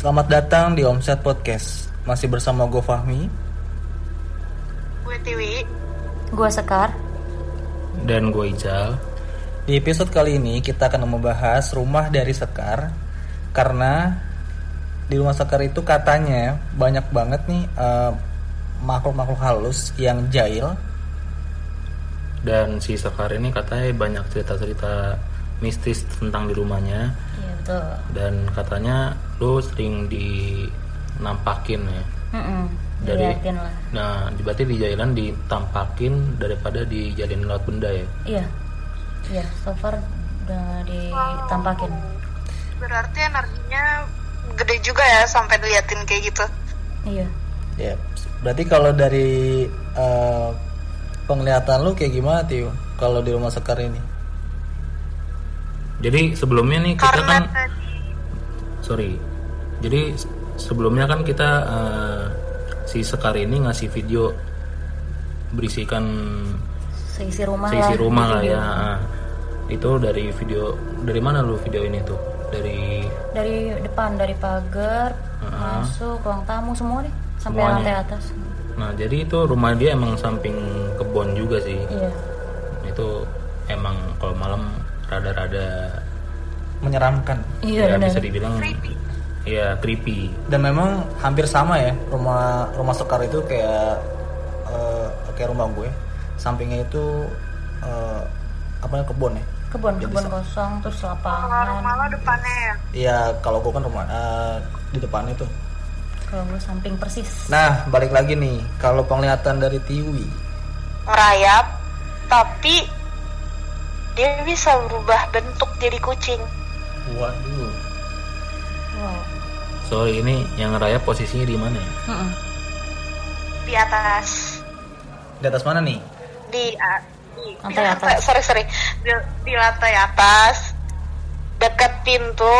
Selamat datang di Omset Podcast. Masih bersama gue Fahmi. Gue Tiwi. Gua Sekar. dan gue Ical. Di episode kali ini kita akan membahas rumah dari Sekar karena di rumah Sekar itu katanya banyak banget nih eh, makhluk-makhluk halus yang jahil. Dan si Sekar ini katanya banyak cerita-cerita mistis tentang di rumahnya Iya betul. dan katanya lu sering dinampakin ya. Mm-mm. Dari- Diliatin lah. Nah, di- berarti di jailan ditampakin daripada dijalin lewat benda ya. Iya. Iya. So far udah ditampakin. Berarti energinya gede juga ya sampai diliatin kayak gitu. Iya. Ya, berarti kalau dari eh, penglihatan lu kayak gimana Tio? Kalau di rumah Sekar ini? Jadi sebelumnya nih kita Karena kan tadi sorry. Jadi sebelumnya kan kita eh, si Sekar ini ngasih video berisikan Seisi rumah seisi lah. rumah lah ya. Ah. Itu dari video dari mana lu video ini tuh? Dari Dari depan, dari pagar, Ah. masuk, ruang tamu semua deh. Sampai Semuanya. lantai atas. Nah, jadi itu rumah dia emang samping kebon juga sih. Iya. Itu emang kalau malam rada-rada Menyeramkan. Iya ya bisa dibilang Iya, creepy. Dan memang hampir sama ya rumah rumah Sekar itu kayak eh, kayak rumah gue. Sampingnya itu eh, apa namanya kebun ya? Kebun, Jadi kebun kosong terus kalau lapangan. rumah lo depannya ya. Iya, kalau gue kan rumah eh, di depan itu. Kalau gue samping persis. Nah, balik lagi nih, kalau penglihatan dari Tiwi, Ngerayap, tapi dia bisa berubah bentuk jadi kucing. waduh, Wow. Sorry, ini yang raya posisinya di mana ya? Mm-mm. Di atas. di atas mana nih? Di, a- di, di Lantai lantai, atas. sorry sorry. Di, di lantai atas. Dekat pintu.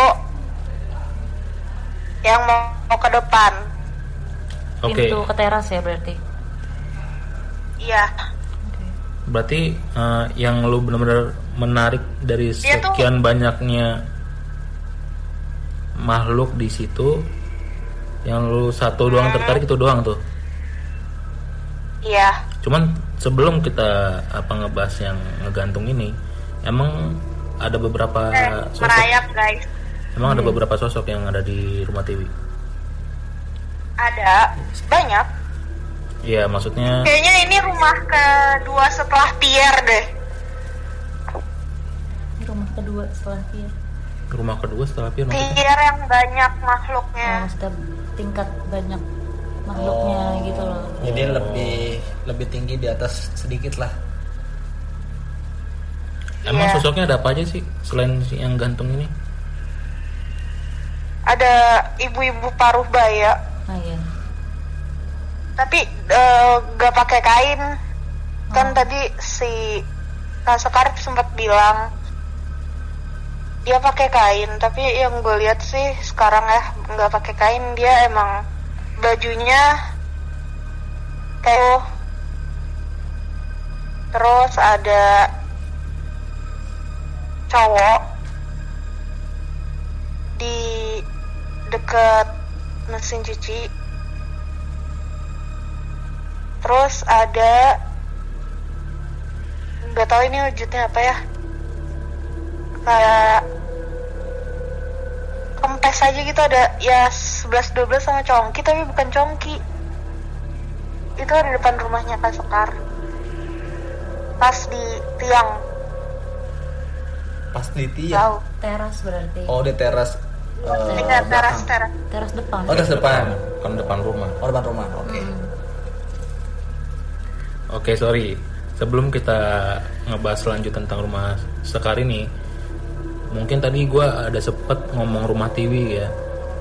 Yang mau, mau ke depan. Oke, Pintu ke teras ya berarti. Iya. Oke. berarti eh, yang lu benar-benar menarik dari Dia tuh- sekian banyaknya makhluk di situ, yang lu satu doang tertarik itu doang tuh. Iya. Cuman sebelum kita apa ngebahas yang ngegantung ini, emang ada beberapa Eh, sosok. merayap guys. Emang ada beberapa sosok yang ada di rumah TV. Ada. Banyak. Iya, maksudnya Kayaknya ini rumah kedua setelah Pierre deh. Rumah kedua setelah dia. Rumah kedua setelah maksudnya. Pierre yang banyak makhluknya. Oh, maksudnya tingkat banyak makhluknya Oh. gitu loh. Jadi lebih lebih tinggi di atas sedikit lah. Emang Iya. sosoknya ada apa aja sih selain si yang gantung ini? Ada ibu-ibu paruh baya, Nah iya. tapi eh, gak pakai kain. Kan tadi si Kak Sekar sempat bilang dia pakai kain, tapi yang gue lihat sih sekarang ya nggak pakai kain. Dia emang bajunya kayak terus ada cowok di deket mesin cuci. Terus ada nggak tahu ini wujudnya apa ya kayak kempes aja gitu ada ya 11-12 sama congki tapi bukan congki itu ada depan rumahnya Kak Sekar pas di tiang Pas di tiang. jauh Teras berarti. Oh, di teras. Dekat teras teras Teras depan. Oh, teras depan. Kan depan rumah. Oh, depan rumah. Oke. Hmm. Oke, sorry. Sebelum kita ngebahas lanjut tentang rumah Sekar ini, mungkin tadi gua ada sempet ngomong rumah Tiwi ya.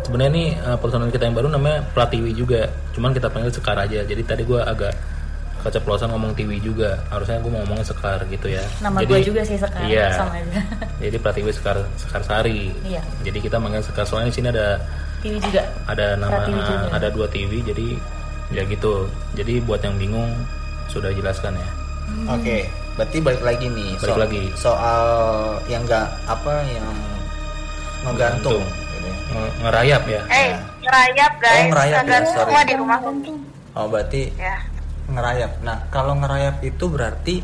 Sebenarnya nih eh, personal kita yang baru namanya Pratiwi juga, cuman kita panggil Sekar aja. Jadi tadi gua agak keceplosan ngomong Tiwi juga. Harusnya gua mau ngomongin Sekar gitu ya. Nama Jadi- gue juga sih sekarang Iya. sama aja. Jadi Pratiwi Sekar Sekar Sari. Iya. Jadi kita manggil Sekar soalnya di sini ada TV juga. ada nama juga. ada dua TV jadi ya gitu. Jadi buat yang bingung sudah jelaskan ya. Oke, berarti balik lagi nih. Balik lagi. Soal yang enggak apa yang ngegantung. Gantung. gitu ya. Nge- ngerayap ya. Eh, Nah, ngerayap guys Oh, ngerayap ya, sorry. semua di rumah Oh berarti ya ngerayap. Nah kalau ngerayap itu berarti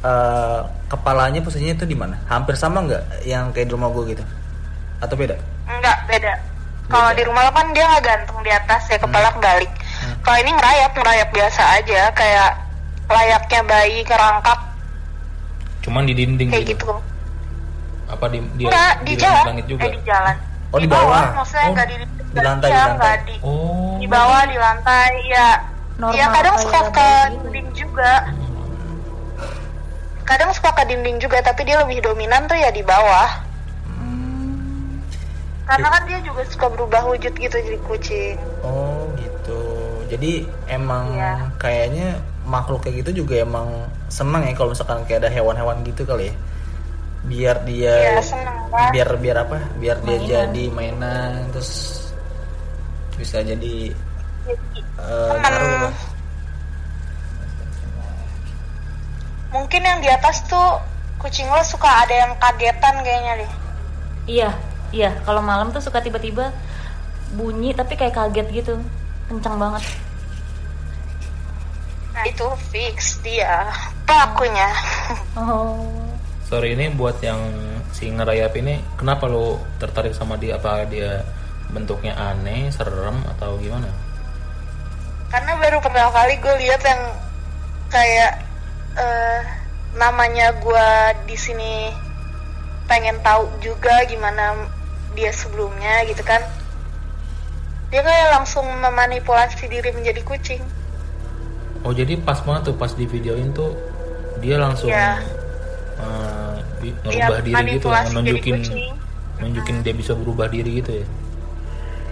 eh, kepalanya posisinya itu di mana? Hampir sama nggak yang kayak di rumah gue gitu? Atau beda? enggak beda kalau di rumah lo kan dia nggak gantung di atas ya kepala kebalik kalau ini ngerayap ngerayap biasa aja kayak layaknya bayi kerangkap Cuman di dinding kayak gitu. gitu Apa di di, enggak di, jalan langit juga? eh, di jalan Oh, di bawah. maksudnya Oh, nggak di, di lantai, di iya, lantai. nggak di Oh. di bawah di lantai ya Normal ya kadang suka ke dinding juga kadang suka ke dinding juga tapi dia lebih dominan tuh ya di bawah karena kan dia juga suka berubah wujud gitu jadi kucing Oh gitu. Jadi emang Iya. kayaknya makhluk kayak gitu juga emang senang ya kalau misalkan kayak ada hewan-hewan gitu kali ya. Biar dia Iya, seneng, Pak. biar biar apa? Biar dia Mainan. jadi mainan terus bisa jadi eh, lah. mungkin yang di atas tuh kucing lo suka ada yang kagetan kayaknya deh Iya, iya. Kalau malam tuh suka tiba-tiba bunyi tapi kayak kaget gitu, kencang banget. nah itu fix dia pelakunya Oh, Sorry ini buat yang si ngerayap ini kenapa lo tertarik sama dia apa dia bentuknya aneh, serem atau gimana? karena baru pertama kali gue lihat yang kayak eh, namanya gue di sini pengen tahu juga gimana dia sebelumnya gitu kan dia kayak langsung memanipulasi diri menjadi kucing Oh jadi pas banget tuh pas di videoin tuh dia langsung Iya. eh, bi- Iya, ngerubah diri gitu ya, nunjukin kucing. nunjukin dia bisa berubah diri gitu ya.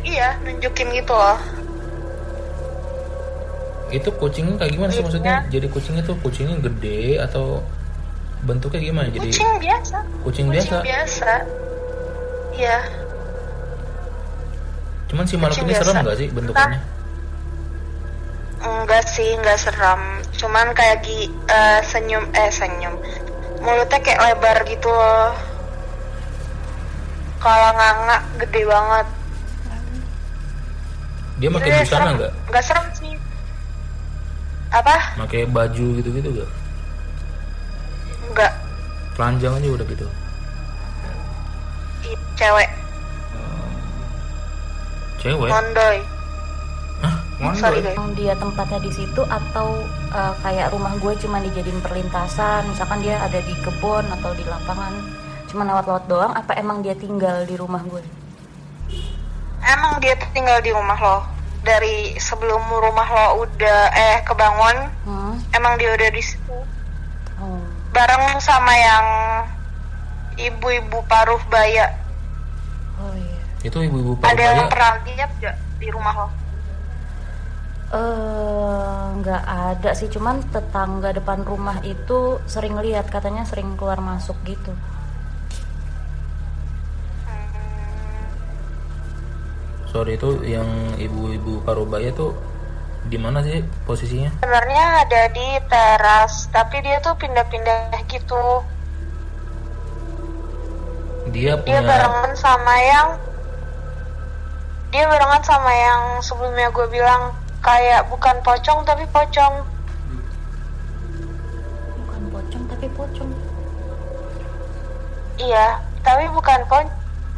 iya nunjukin gitu loh Itu kucingnya kayak gimana sih maksudnya? Jadi kucingnya tuh kucingnya gede atau bentuknya gimana? Jadi kucing biasa kucing biasa. biasa iya Cuman si makhluk ini serem nggak sih bentukannya? enggak sih enggak seram cuman kayak gi eh, senyum eh senyum mulutnya kayak lebar gitu loh kalau nganga gede banget Dia pakai busana serem. nggak? nggak serem sih apa Pakai baju gitu-gitu nggak? enggak Telanjang aja udah gitu. Cewek Cewek? mondoy Hah? sorry guys dia tempatnya di situ atau eh, kayak rumah gue cuma dijadiin perlintasan, misalkan dia ada di kebun atau di lapangan, cuma lewat-lewat doang. Apa emang dia tinggal di rumah gue? emang dia tinggal di rumah lo dari sebelum rumah lo udah eh kebangun Hmm? emang dia udah di situ Oh, bareng sama yang ibu-ibu paruh baya. Itu ibu-ibu ada yang pernah lihat gak di rumah lo Eh, nggak ada sih, cuman tetangga depan rumah itu sering lihat, katanya sering keluar masuk gitu. Sorry itu yang ibu-ibu Parubaya tuh di mana sih posisinya? sebenarnya ada di teras tapi dia tuh pindah-pindah gitu Dia dia punya barengan sama yang dia barengan sama yang sebelumnya gue bilang kayak bukan pocong tapi pocong Bukan pocong tapi pocong. iya tapi bukan po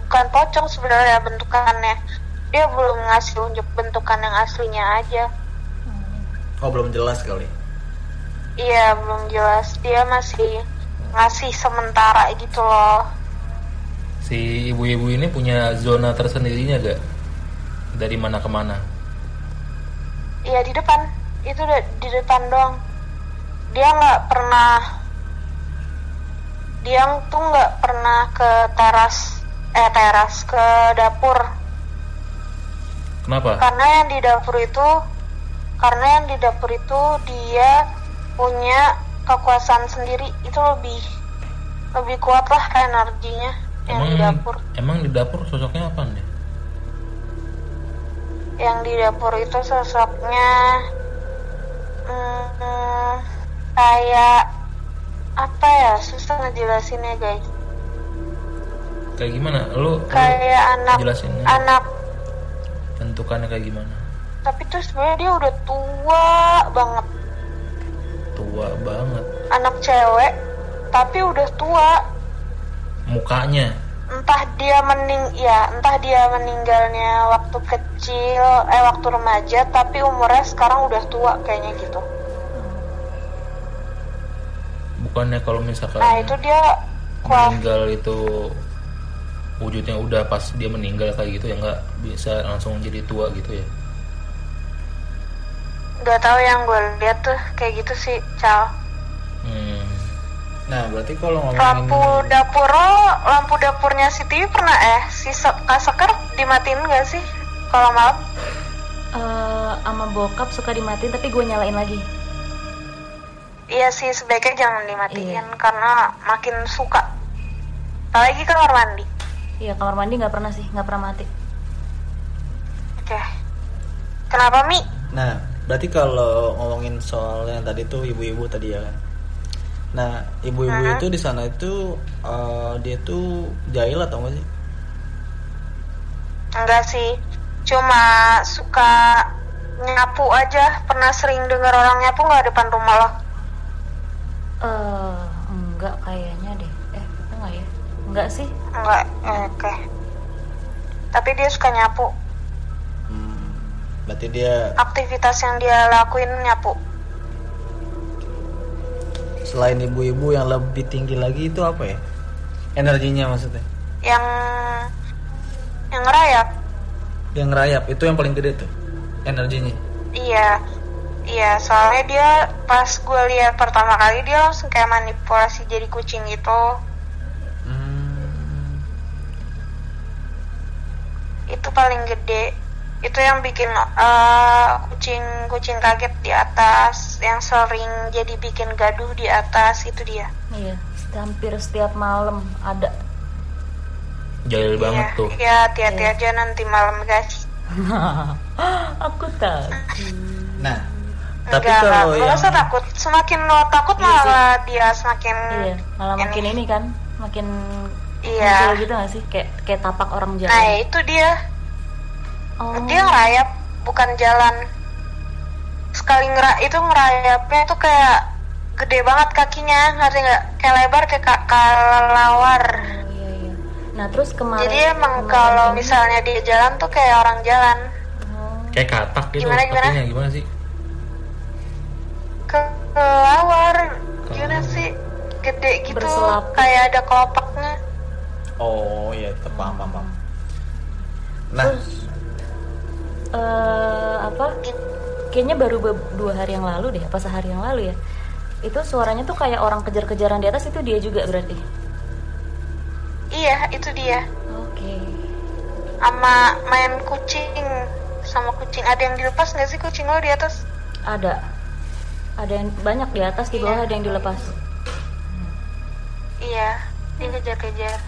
bukan pocong sebenarnya bentukannya dia belum ngasih unjuk bentukan yang aslinya aja Oh belum jelas kali. iya belum jelas dia masih ngasih sementara gitu loh si ibu-ibu ini punya zona tersendirinya gak? Dari mana ke mana? Iya di depan itu udah di depan doang. Dia nggak pernah dia tuh nggak pernah ke teras eh teras ke dapur Kenapa? karena yang di dapur itu karena yang di dapur itu dia punya kekuasaan sendiri itu lebih lebih kuat lah energinya yang Emang di dapur emang di dapur sosoknya apa nih? Yang di dapur itu sosoknya hmm, kayak apa ya susah ngejelasinnya guys. Kayak gimana? Lu, lu kayak anak jelasin ya. anak bentukannya kayak gimana? Tapi tuh sebenarnya dia udah tua banget. Tua banget. Anak cewek tapi udah tua. Mukanya entah dia mening ya entah dia meninggalnya waktu kecil eh waktu remaja tapi umurnya sekarang udah tua kayaknya gitu. Bukannya kalau misalkan nah itu dia meninggal itu wujudnya udah pas dia meninggal kayak gitu ya nggak bisa langsung jadi tua gitu ya? Nggak tahu yang gue lihat tuh kayak gitu sih cal. Hmm. Nah, berarti kalau ngomongin lampu dapur lo lampu dapurnya si TV pernah eh si Se- Kak Sekar dimatiin nggak sih kalau malam? Eh, sama bokap suka dimatiin tapi gue nyalain lagi. Iya sih sebaiknya jangan dimatiin Iya. karena makin suka. Apalagi kamar mandi. Iya kamar mandi nggak pernah sih nggak pernah mati. Oke. Kenapa mi? Nah, berarti kalau ngomongin soal yang tadi tuh ibu-ibu tadi ya kan. Nah, ibu-ibu itu di sana itu eh, dia tuh jahil atau enggak sih? enggak sih. Cuma suka nyapu aja. Pernah sering dengar orang nyapu nggak depan rumah lo? Eh enggak kayaknya deh. Eh enggak ya? Enggak sih? Enggak oke. Tapi dia suka nyapu. Hmm, berarti dia aktivitas yang dia lakuin nyapu selain ibu-ibu yang lebih tinggi lagi itu apa ya? Energinya maksudnya. yang yang ngerayap Yang ngerayap itu yang paling gede tuh energinya. iya iya soalnya dia pas gue lihat pertama kali dia langsung kayak manipulasi jadi kucing gitu Hmm, itu paling gede itu yang bikin eh, kucing kucing kaget di atas yang sering jadi bikin gaduh di atas itu dia. Iya hampir setiap malam ada. Jahil banget Iya, tuh. ya hati-hati aja nanti malam guys. Aku takut Nah, tapi Enggak, kalau enggak, yang usah takut. Semakin lo takut Iya malah dia semakin iya malah makin ini kan makin Iya. muncul gitu gak sih? Kayak kayak tapak orang nah jalan itu dia. Oh. Dia ngerayap bukan jalan sekali ngera itu ngerayapnya tuh kayak gede banget kakinya ngerti nggak? Kayak lebar kayak ka- kelawar Oh, iya iya. Nah terus kemarin jadi emang kemarin kalau ini- misalnya dia jalan tuh kayak orang jalan. Oh, kayak katak gitu Gimana, gimana? kakinya gimana sih? Ke- kelawar gimana sih? Gede gitu Berselaput. kayak ada kelopaknya. Oh iya, paham, paham, paham. Nah, eh apa kayaknya baru dua hari yang lalu deh apa sehari yang lalu ya. Itu suaranya tuh kayak orang kejar-kejaran di atas itu dia juga berarti? Iya itu dia. Oke. Sama main kucing sama kucing. Ada yang dilepas nggak sih kucing lo di atas? Ada. Ada yang banyak di atas di bawah Iya. ada yang dilepas. Iya dia kejar-kejar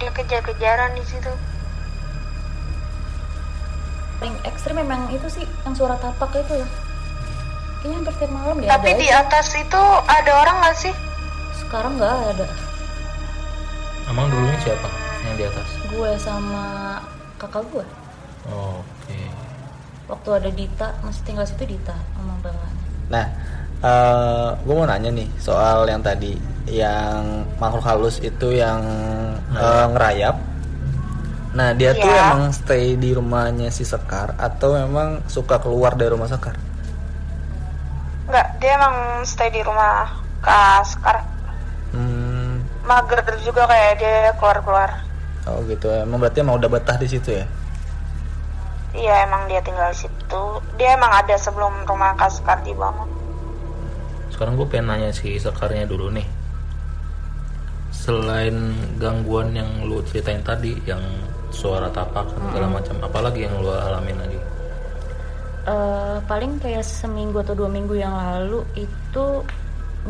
dia kejar-kejaran di situ paling ekstrim memang itu sih yang suara tapak itu ya. Kayaknya hampir tiap malam deh tapi ada di aja. atas itu ada orang nggak sih? Sekarang nggak ada. Emang dulunya siapa yang di atas? Gue sama kakak gue. Oke. Waktu ada Dita masih tinggal situ Dita sama Bangan nah, gue mau nanya nih soal yang tadi yang makhluk halus itu yang eh, ngerayap. Nah, dia tuh Iya. emang stay di rumahnya si Sekar atau memang suka keluar dari rumah Sekar? nggak dia emang stay di rumah kak Sekar Hmm, mager juga kayak dia keluar-keluar oh gitu. Emang berarti emang udah betah di situ ya? iya emang dia tinggal di situ dia emang ada sebelum rumah kak Sekar dibangun sekarang gue pengen nanya si sekarnya dulu nih selain gangguan yang lu ceritain tadi yang suara tapak segala macam. Apalagi yang lu alamin lagi? Eh, paling kayak seminggu atau dua minggu yang lalu itu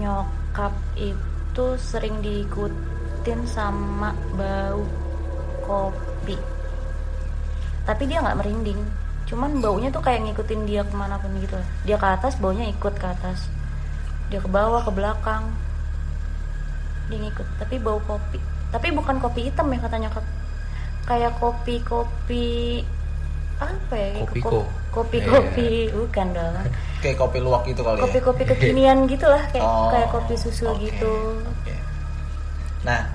nyokap itu sering diikutin sama bau kopi. Tapi dia nggak merinding. Cuman baunya tuh kayak ngikutin dia ke mana pun gitu. Dia ke atas baunya ikut ke atas. Dia ke bawah ke belakang. Dia ngikut. Tapi bau kopi. Tapi bukan kopi hitam ya kata nyokap kayak kopi-kopi apa ya? Kopiko. Kopi-kopi bukan dong. Kayak kopi luwak gitu kali ya. Kopi-kopi kekinian gitu lah kayak Oh, kayak kopi susu oke, gitu. oke. Nah,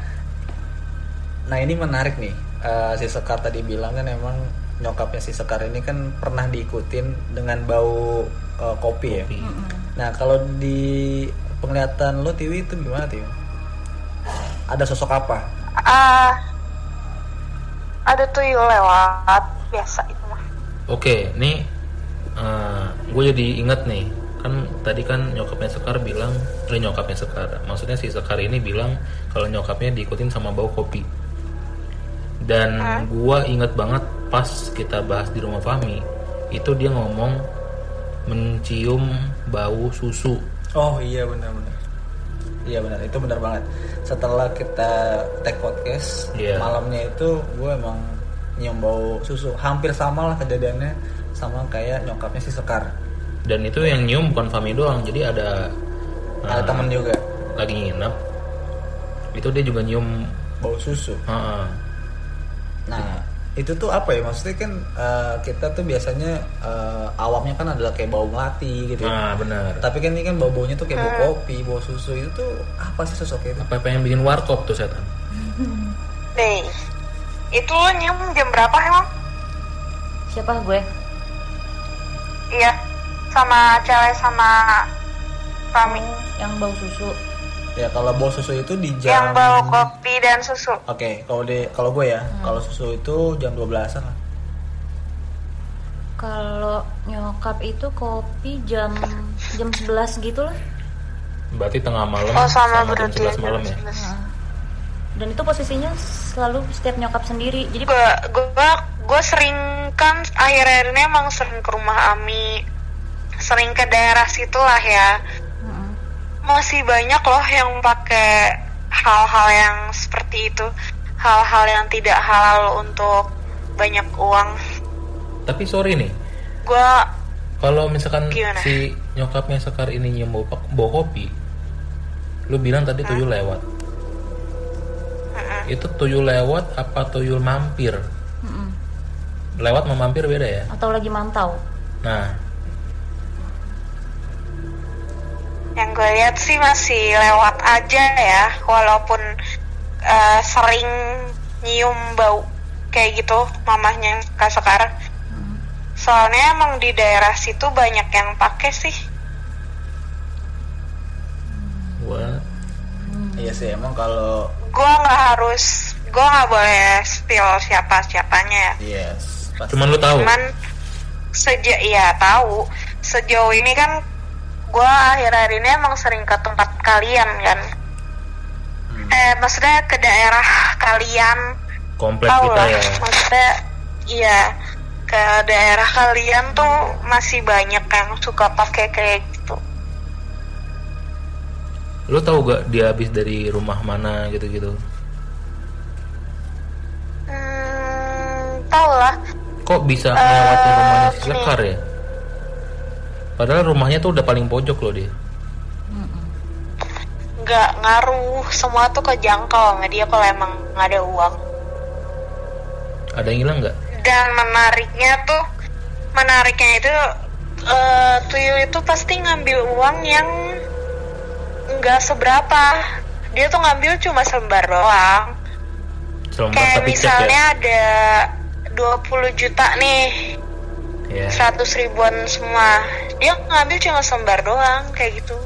nah ini menarik nih. Eh, si Sekar tadi bilang kan emang nyokapnya si Sekar ini kan pernah diikutin dengan bau eh, kopi ya. Kopi. Nah kalau di penglihatan lo Tiwi itu gimana Tiwi? Ada sosok apa? Ah, ada tuyul lewat biasa itu mah. Oke, nih gue jadi inget nih kan tadi kan nyokapnya Sekar bilang, eh nyokapnya Sekar, maksudnya si Sekar ini bilang kalau nyokapnya diikutin sama bau kopi. Dan gua inget banget pas kita bahas di rumah Fahmi, itu dia ngomong mencium bau susu. Oh iya benar-benar. Iya benar itu benar banget. Setelah kita take podcast Iya. malamnya itu gue emang nyium bau susu. Hampir sama lah kejadiannya sama kayak nyokapnya si Sekar. Dan itu yang nyium bukan Fahmi doang, jadi ada Ada eh, temen juga lagi nginep, itu dia juga nyium. bau susu. Heeh. Nah itu tuh apa ya maksudnya kan eh, kita tuh biasanya eh, awamnya kan adalah kayak bau melati gitu. ya. Nah benar. Tapi kan ini kan bau baunya tuh kayak bau kopi, bau susu itu tuh apa sih sosoknya itu? Apa pengen bikin warkop tuh setan? Nih, itu lo nyium jam berapa emang? Siapa gue? Iya, sama cewek sama Fami. Yang bau susu. Ya kalau bau susu itu di Yang jam bau kopi dan susu. Oke, kalau di kalau gue ya, kalau susu itu jam 12-an lah. Kalau nyokap itu kopi jam jam 11 gitu lah. Berarti tengah malam Oh sama, jam berarti 11 malam ya. Nah, Dan itu posisinya selalu setiap nyokap sendiri. Jadi Gue gue gue sering kan akhir-akhir ini emang sering ke rumah Ami, sering ke daerah situ lah ya. Masih banyak loh yang pakai hal-hal yang seperti itu, hal-hal yang tidak halal untuk banyak uang. Tapi sorry nih, Gue kalau misalkan Gimana? si nyokapnya Sekar ini bau, bau kopi, lu bilang tadi tuyul lewat. Itu tuyul lewat apa tuyul mampir? Mm-mm. Lewat sama mampir beda ya. atau lagi mantau. Nah, lihat sih masih lewat aja ya, walaupun eh, sering nyium bau kayak gitu mamahnya Kak Sekar. Soalnya emang di daerah situ banyak yang pakai sih. gua Iya sih, emang kalau Gue nggak harus, gue nggak boleh spill siapa siapanya ya. yes, pasti. cuman lu tahu. Cuman sejak ya tahu sejauh ini kan gue akhir-akhir ini emang sering ke tempat kalian kan. Hmm. Eh maksudnya ke daerah kalian Komplek kita lah ya. maksudnya iya ke daerah kalian tuh masih banyak yang suka pakai kayak gitu Lu tahu gak dia habis dari rumah mana gitu-gitu? hmm, tahu lah Kok bisa melewati rumahnya. Sekar ya? Padahal rumahnya tuh udah paling pojok loh dia. nggak ngaruh semua tuh kejangkau sama dia kalau emang nggak ada uang Ada yang hilang nggak? dan menariknya tuh menariknya itu eh, tuyul itu pasti ngambil uang yang nggak seberapa dia tuh ngambil cuma selembar doang Selembar kayak cek misalnya ya. ada 20 juta nih Ya. 100 ribuan semua dia ngambil cuma selembar doang kayak gitu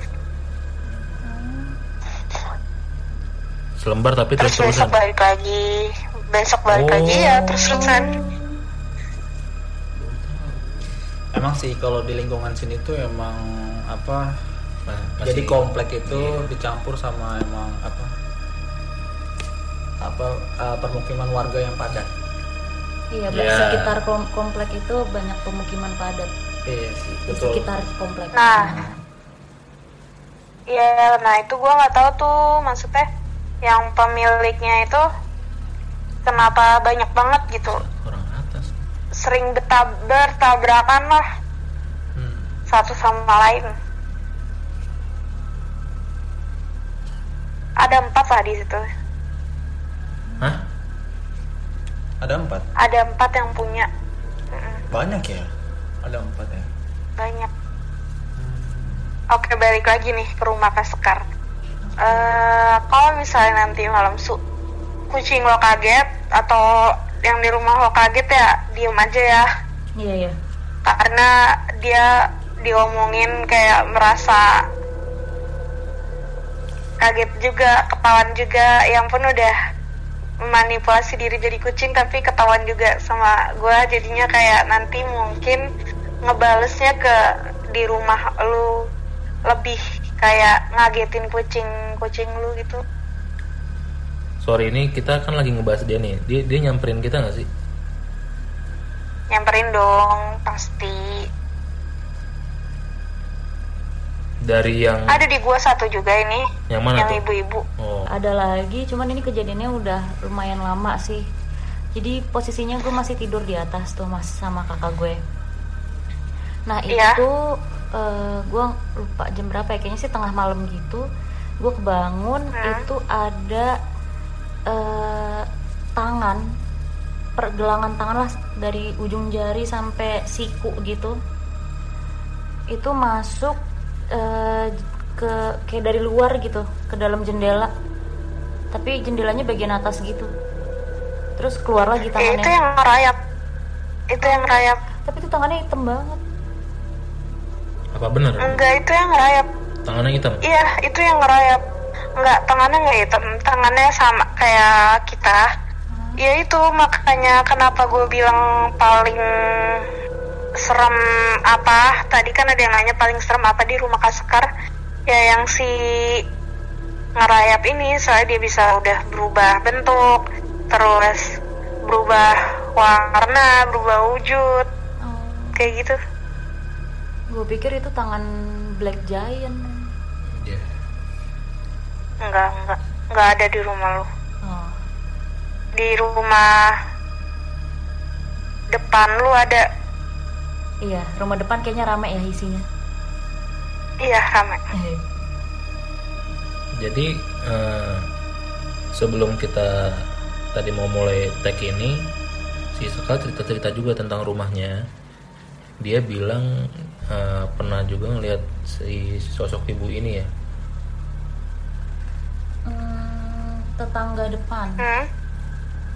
Selembar tapi terus terus terusan. besok balik lagi besok balik Oh. lagi ya terus terusan Emang sih kalau di lingkungan sini tuh emang apa Nah, masih- jadi komplek itu dicampur sama emang apa apa uh, permukiman warga yang padat. Iya, Ya. sekitar kom- komplek itu banyak pemukiman padat. Iya sih, Di betul. sekitar komplek. Nah, ya, nah itu gua nggak tahu tuh maksudnya yang pemiliknya itu kenapa banyak banget gitu, orang atas. sering betab bertabrakan lah Hmm. satu sama lain. Ada empat lah di situ. Hah? Ada empat. ada empat yang punya Banyak ya. Ada empat ya. banyak oke balik lagi nih ke rumah Kak Sekar Eh, kalau misalnya nanti malam su kucing lo kaget atau yang di rumah lo kaget ya diem aja ya Iya ya. karena dia diomongin kayak merasa kaget juga ketahuan juga yang pun udah manipulasi diri jadi kucing tapi ketahuan juga sama gue jadinya kayak nanti mungkin ngebalesnya ke di rumah lu lebih kayak ngagetin kucing kucing lu gitu Sorry ini kita kan lagi ngebahas dia nih. Dia dia nyamperin kita nggak sih? nyamperin dong pasti Dari yang ada di gua satu juga ini yang mana yang tuh? ibu-ibu Oh, Ada lagi, cuman ini kejadiannya udah lumayan lama sih. Jadi posisinya gue masih tidur di atas tuh mas sama kakak gue. Nah Iya. itu gue lupa jam berapa ya kayaknya sih tengah malam gitu. Gue kebangun Hmm. itu ada eh, tangan pergelangan tangan lah dari ujung jari sampai siku gitu. Itu masuk eh, ke kayak dari luar gitu ke dalam jendela. Tapi jendelanya bagian atas gitu. Terus keluar lagi Ya, tangannya. itu yang ngerayap. Itu yang ngerayap. Tapi itu tangannya hitam banget. Apa bener? enggak itu yang ngerayap. Tangannya hitam. iya itu yang ngerayap. Enggak tangannya nggak hitam. Tangannya sama kayak kita. Ya itu makanya kenapa gue bilang paling serem apa tadi kan ada yang nanya paling serem apa di rumah Kasekar ya yang si ngerayap ini soalnya dia bisa udah berubah bentuk terus berubah warna berubah wujud oh, kayak gitu. Gue pikir itu tangan black giant. Iya. enggak enggak enggak ada di rumah lu. Oh, di rumah depan lu ada iya rumah depan kayaknya rame ya isinya iya ramai Jadi eh, sebelum kita tadi mau mulai tag ini, si Sekal cerita-cerita juga tentang rumahnya. Dia bilang eh, pernah juga ngelihat si sosok ibu ini ya. Hmm, tetangga depan hmm?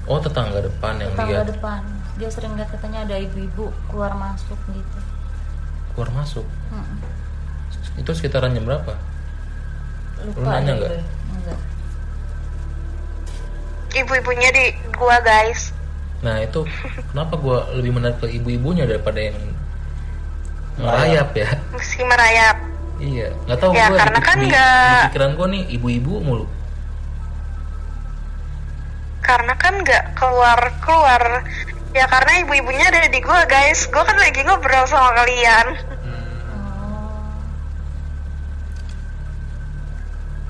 Oh tetangga depan yang tetangga lihat depan dia sering lihat katanya ada ibu-ibu keluar masuk gitu keluar masuk. Mm-mm. Itu sekitaran jam berapa? lupa Lu nanya nggak? enggak ibu-ibunya di gua guys Nah itu kenapa gua lebih menarik ke ibu-ibunya daripada yang merayap ya? mesti merayap Iya, nggak tahu Ya, gua karena di, kan di- nggak- di pikiran gua nih ibu-ibu mulu. karena kan nggak keluar keluar ya karena ibu-ibunya ada di gua guys gua kan lagi ngobrol sama kalian Oh.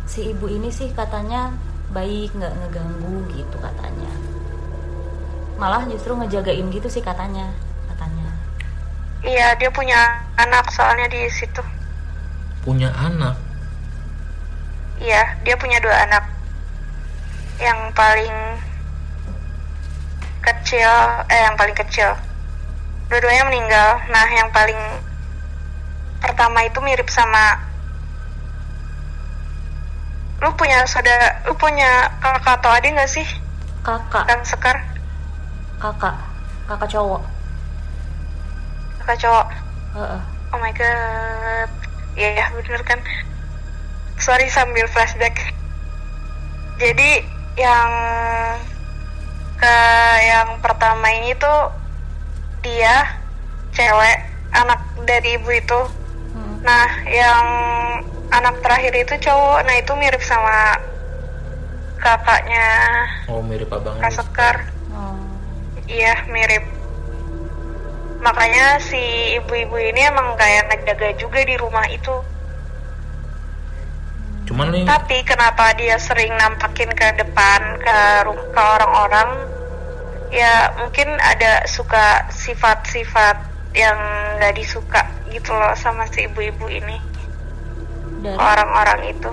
Si ibu ini sih katanya baik, nggak ngeganggu gitu katanya. Malah justru ngejagain gitu sih katanya, katanya. iya dia punya anak soalnya di situ Punya anak. iya dia punya dua anak yang paling kecil eh yang paling kecil. Dua-duanya meninggal. Nah yang paling pertama itu mirip sama lu punya saudara lu punya kakak atau adik nggak sih? Kakak, kan sekar? Kakak, kakak cowok. kakak cowok? Heeh. oh my god. Iya ya bener kan? Sorry sambil flashback. Jadi yang ke yang pertama ini tuh dia cewek anak dari ibu itu Hmm. nah yang anak terakhir itu cowok nah itu mirip sama kakaknya Oh mirip abang. Kak lu. Sekar Oh. Iya mirip Makanya si ibu-ibu ini emang kayak ngejaga juga di rumah itu Cuman nih Tapi kenapa dia sering nampakin ke depan ke, ke orang-orang? Ya mungkin ada suka sifat-sifat yang gak disuka gitu loh sama si ibu-ibu ini. Dari? Orang-orang itu.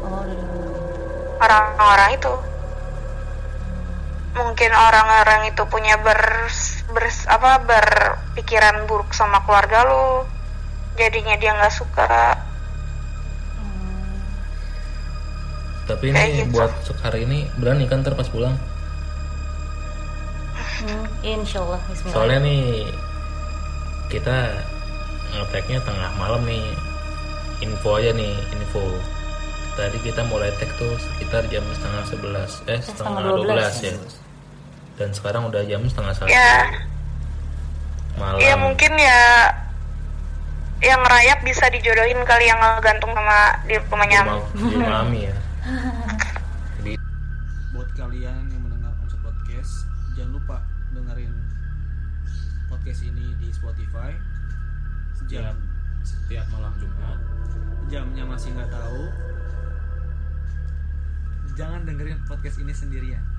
Oh, dari. Orang-orang itu. Mungkin orang-orang itu punya ber, bers- apa berpikiran buruk sama keluarga lu. Jadinya dia nggak suka Tapi Kayak ini gitu. buat sekar ini berani kan ntar pas pulang. Hmm, insya Allah Bismillah Soalnya nih kita ngeteknya tengah malam nih. Info aja nih, info. Tadi kita mulai tag tuh sekitar jam setengah sebelas, eh setengah setengah dua 12, belas ya. Dan sekarang udah jam setengah satu ya malam. ya mungkin ya yang rayap bisa dijodohin kali yang gantung sama di rumahnya Rumah, di mami ya. Jadi buat kalian yang mendengar Omset Podcast jangan lupa dengerin podcast ini di Spotify. Setiap setiap malam Jumat. Jamnya masih nggak tahu. Jangan dengerin podcast ini sendirian